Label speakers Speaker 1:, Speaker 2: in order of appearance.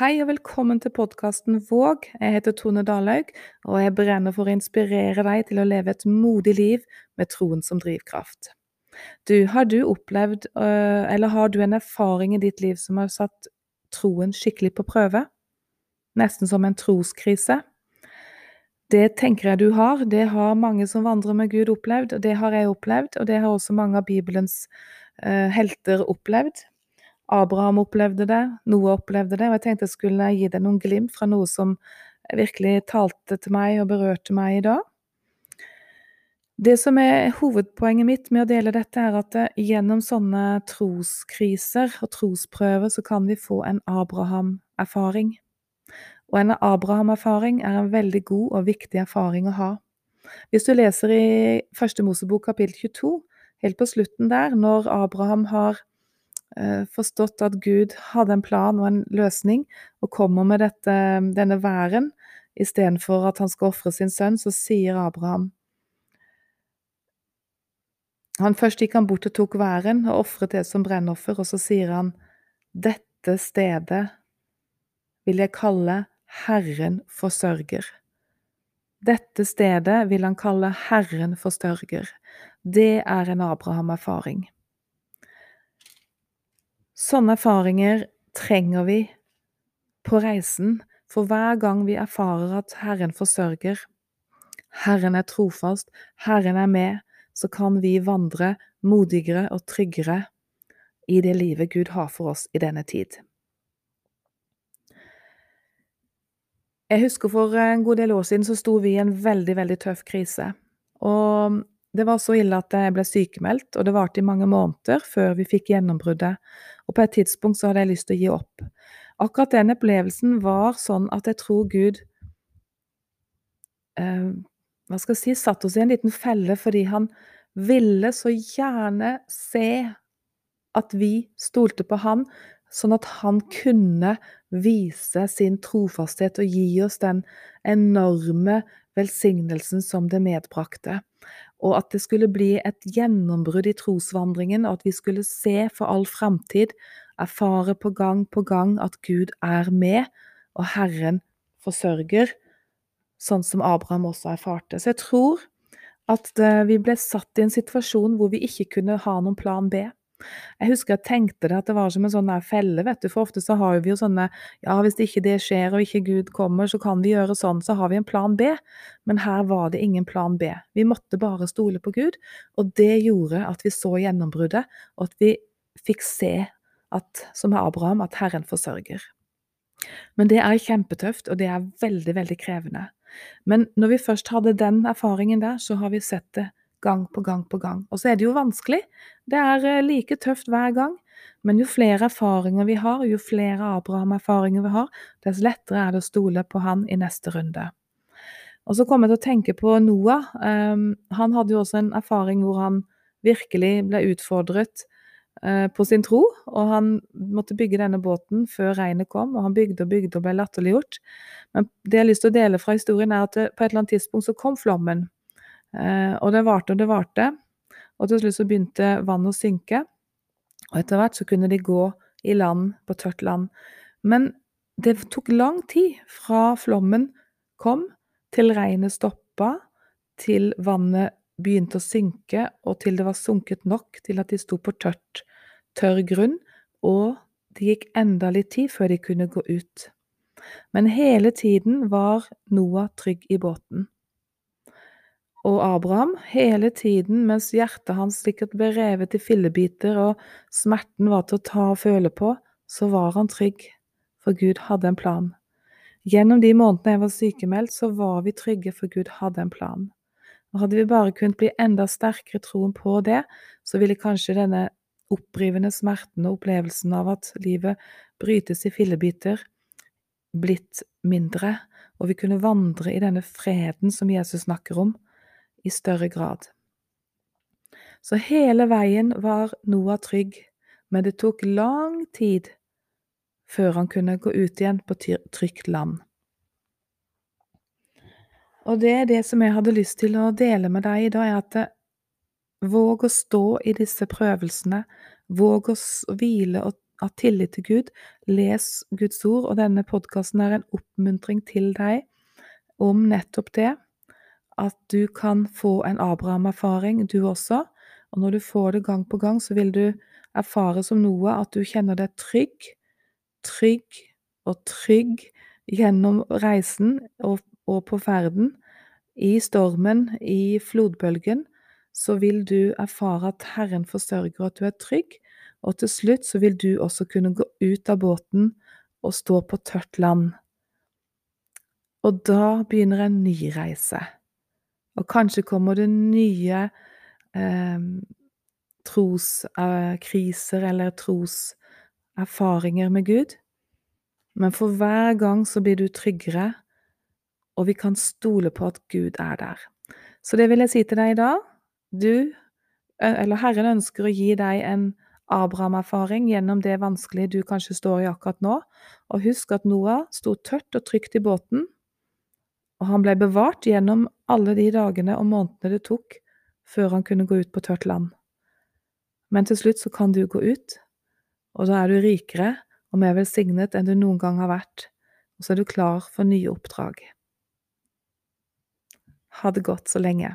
Speaker 1: Hei og velkommen til podkasten Våg. Jeg heter Tone Dalhaug, og jeg brenner for å inspirere deg til å leve et modig liv med troen som drivkraft. Du, har du opplevd, øh, eller har du en erfaring i ditt liv som har satt troen skikkelig på prøve? Nesten som en troskrise? Det tenker jeg du har. Det har mange som vandrer med Gud opplevd, og det har jeg opplevd, og det har også mange av Bibelens uh, helter opplevd. Abraham opplevde det, Noah opplevde det, og jeg tenkte jeg skulle gi deg noen glimt fra noe som virkelig talte til meg og berørte meg i dag. Det som er hovedpoenget mitt med å dele dette, er at eh, gjennom sånne troskriser og trosprøver så kan vi få en Abraham-erfaring. Og en Abraham-erfaring er en veldig god og viktig erfaring å ha. Hvis du leser i Første Mosebok kapittel 22, helt på slutten der, når Abraham har forstått at Gud hadde en plan og en løsning, og kommer med dette, denne væren istedenfor at han skal ofre sin sønn, så sier Abraham han Først gikk han bort og tok væren og ofret det som brennoffer, og så sier han dette stedet vil jeg kalle Herren forsørger. Dette stedet vil han kalle Herren forsørger. Det er en Abraham-erfaring. Sånne erfaringer trenger vi på reisen, for hver gang vi erfarer at Herren forsørger, Herren er trofast, Herren er med, så kan vi vandre modigere og tryggere i det livet Gud har for oss i denne tid. Jeg husker for en god del år siden så sto vi i en veldig, veldig tøff krise. Og det var så ille at jeg ble sykemeldt, og det varte i mange måneder før vi fikk gjennombruddet. Og på et tidspunkt så hadde jeg lyst til å gi opp. Akkurat den opplevelsen var sånn at jeg tror Gud eh, Hva skal jeg si satt oss i en liten felle fordi han ville så gjerne se at vi stolte på han, sånn at han kunne vise sin trofasthet og gi oss den enorme velsignelsen som det medbrakte og at det skulle bli et gjennombrudd i trosvandringen, og at vi skulle se for all framtid, erfare på gang på gang at Gud er med, og Herren forsørger, sånn som Abraham også erfarte. Så jeg tror at vi ble satt i en situasjon hvor vi ikke kunne ha noen plan B. Jeg husker jeg tenkte det at det var som en sånn felle, vet du, for ofte så har vi jo sånne ja, hvis ikke det skjer og ikke Gud kommer, så kan vi gjøre sånn, så har vi en plan B. Men her var det ingen plan B. Vi måtte bare stole på Gud, og det gjorde at vi så gjennombruddet, og at vi fikk se at, som med Abraham, at Herren forsørger. Men det er kjempetøft, og det er veldig, veldig krevende. Men når vi først hadde den erfaringen der, så har vi sett det gang på gang på gang. Og så er det jo vanskelig. Det er eh, like tøft hver gang. Men jo flere erfaringer vi har, jo flere Abraham-erfaringer vi har, dess lettere er det å stole på han i neste runde. Og så kommer jeg til å tenke på Noah. Um, han hadde jo også en erfaring hvor han virkelig ble utfordret uh, på sin tro, og han måtte bygge denne båten før regnet kom, og han bygde og bygde og ble latterliggjort. Men det jeg har lyst til å dele fra historien, er at på et eller annet tidspunkt så kom flommen. Eh, og det varte og det varte. Og til slutt så begynte vannet å synke. Og etter hvert så kunne de gå i land, på tørt land. Men det tok lang tid fra flommen kom, til regnet stoppa, til vannet begynte å synke, og til det var sunket nok til at de sto på tørt, tørr grunn, og det gikk enda litt tid før de kunne gå ut. Men hele tiden var Noah trygg i båten og Abraham hele tiden mens hjertet hans sikkert ble revet i fillebiter og smerten var til å ta og føle på, så var han trygg, for Gud hadde en plan. Gjennom de månedene jeg var sykemeldt, så var vi trygge, for Gud hadde en plan. Og hadde vi bare kunnet bli enda sterkere troen på det, så ville kanskje denne opprivende smerten og opplevelsen av at livet brytes i fillebiter, blitt mindre, og vi kunne vandre i denne freden som Jesus snakker om, i større grad. Så hele veien var Noah trygg, men det tok lang tid før han kunne gå ut igjen på trygt land. Og det er det som jeg hadde lyst til å dele med deg i dag, er at våg å stå i disse prøvelsene, våg å hvile og ha tillit til Gud, les Guds ord, og denne podkasten er en oppmuntring til deg om nettopp det. At du kan få en Abraham-erfaring, du også. Og når du får det gang på gang, så vil du erfare som noe at du kjenner deg trygg, trygg og trygg gjennom reisen og, og på ferden. I stormen, i flodbølgen, så vil du erfare at Herren forsørger at du er trygg, og til slutt så vil du også kunne gå ut av båten og stå på tørt land. Og da begynner en ny reise. Og kanskje kommer det nye eh, troskriser eller troserfaringer med Gud. Men for hver gang så blir du tryggere, og vi kan stole på at Gud er der. Så det vil jeg si til deg i dag. Du, eller Herren, ønsker å gi deg en Abraham-erfaring gjennom det vanskelige du kanskje står i akkurat nå. Og husk at Noah sto tørt og trygt i båten, og han ble bevart gjennom alle de dagene og månedene det tok før han kunne gå ut på tørt land. Men til slutt så kan du gå ut, og da er du rikere og mer velsignet enn du noen gang har vært, og så er du klar for nye oppdrag. Ha det godt så lenge.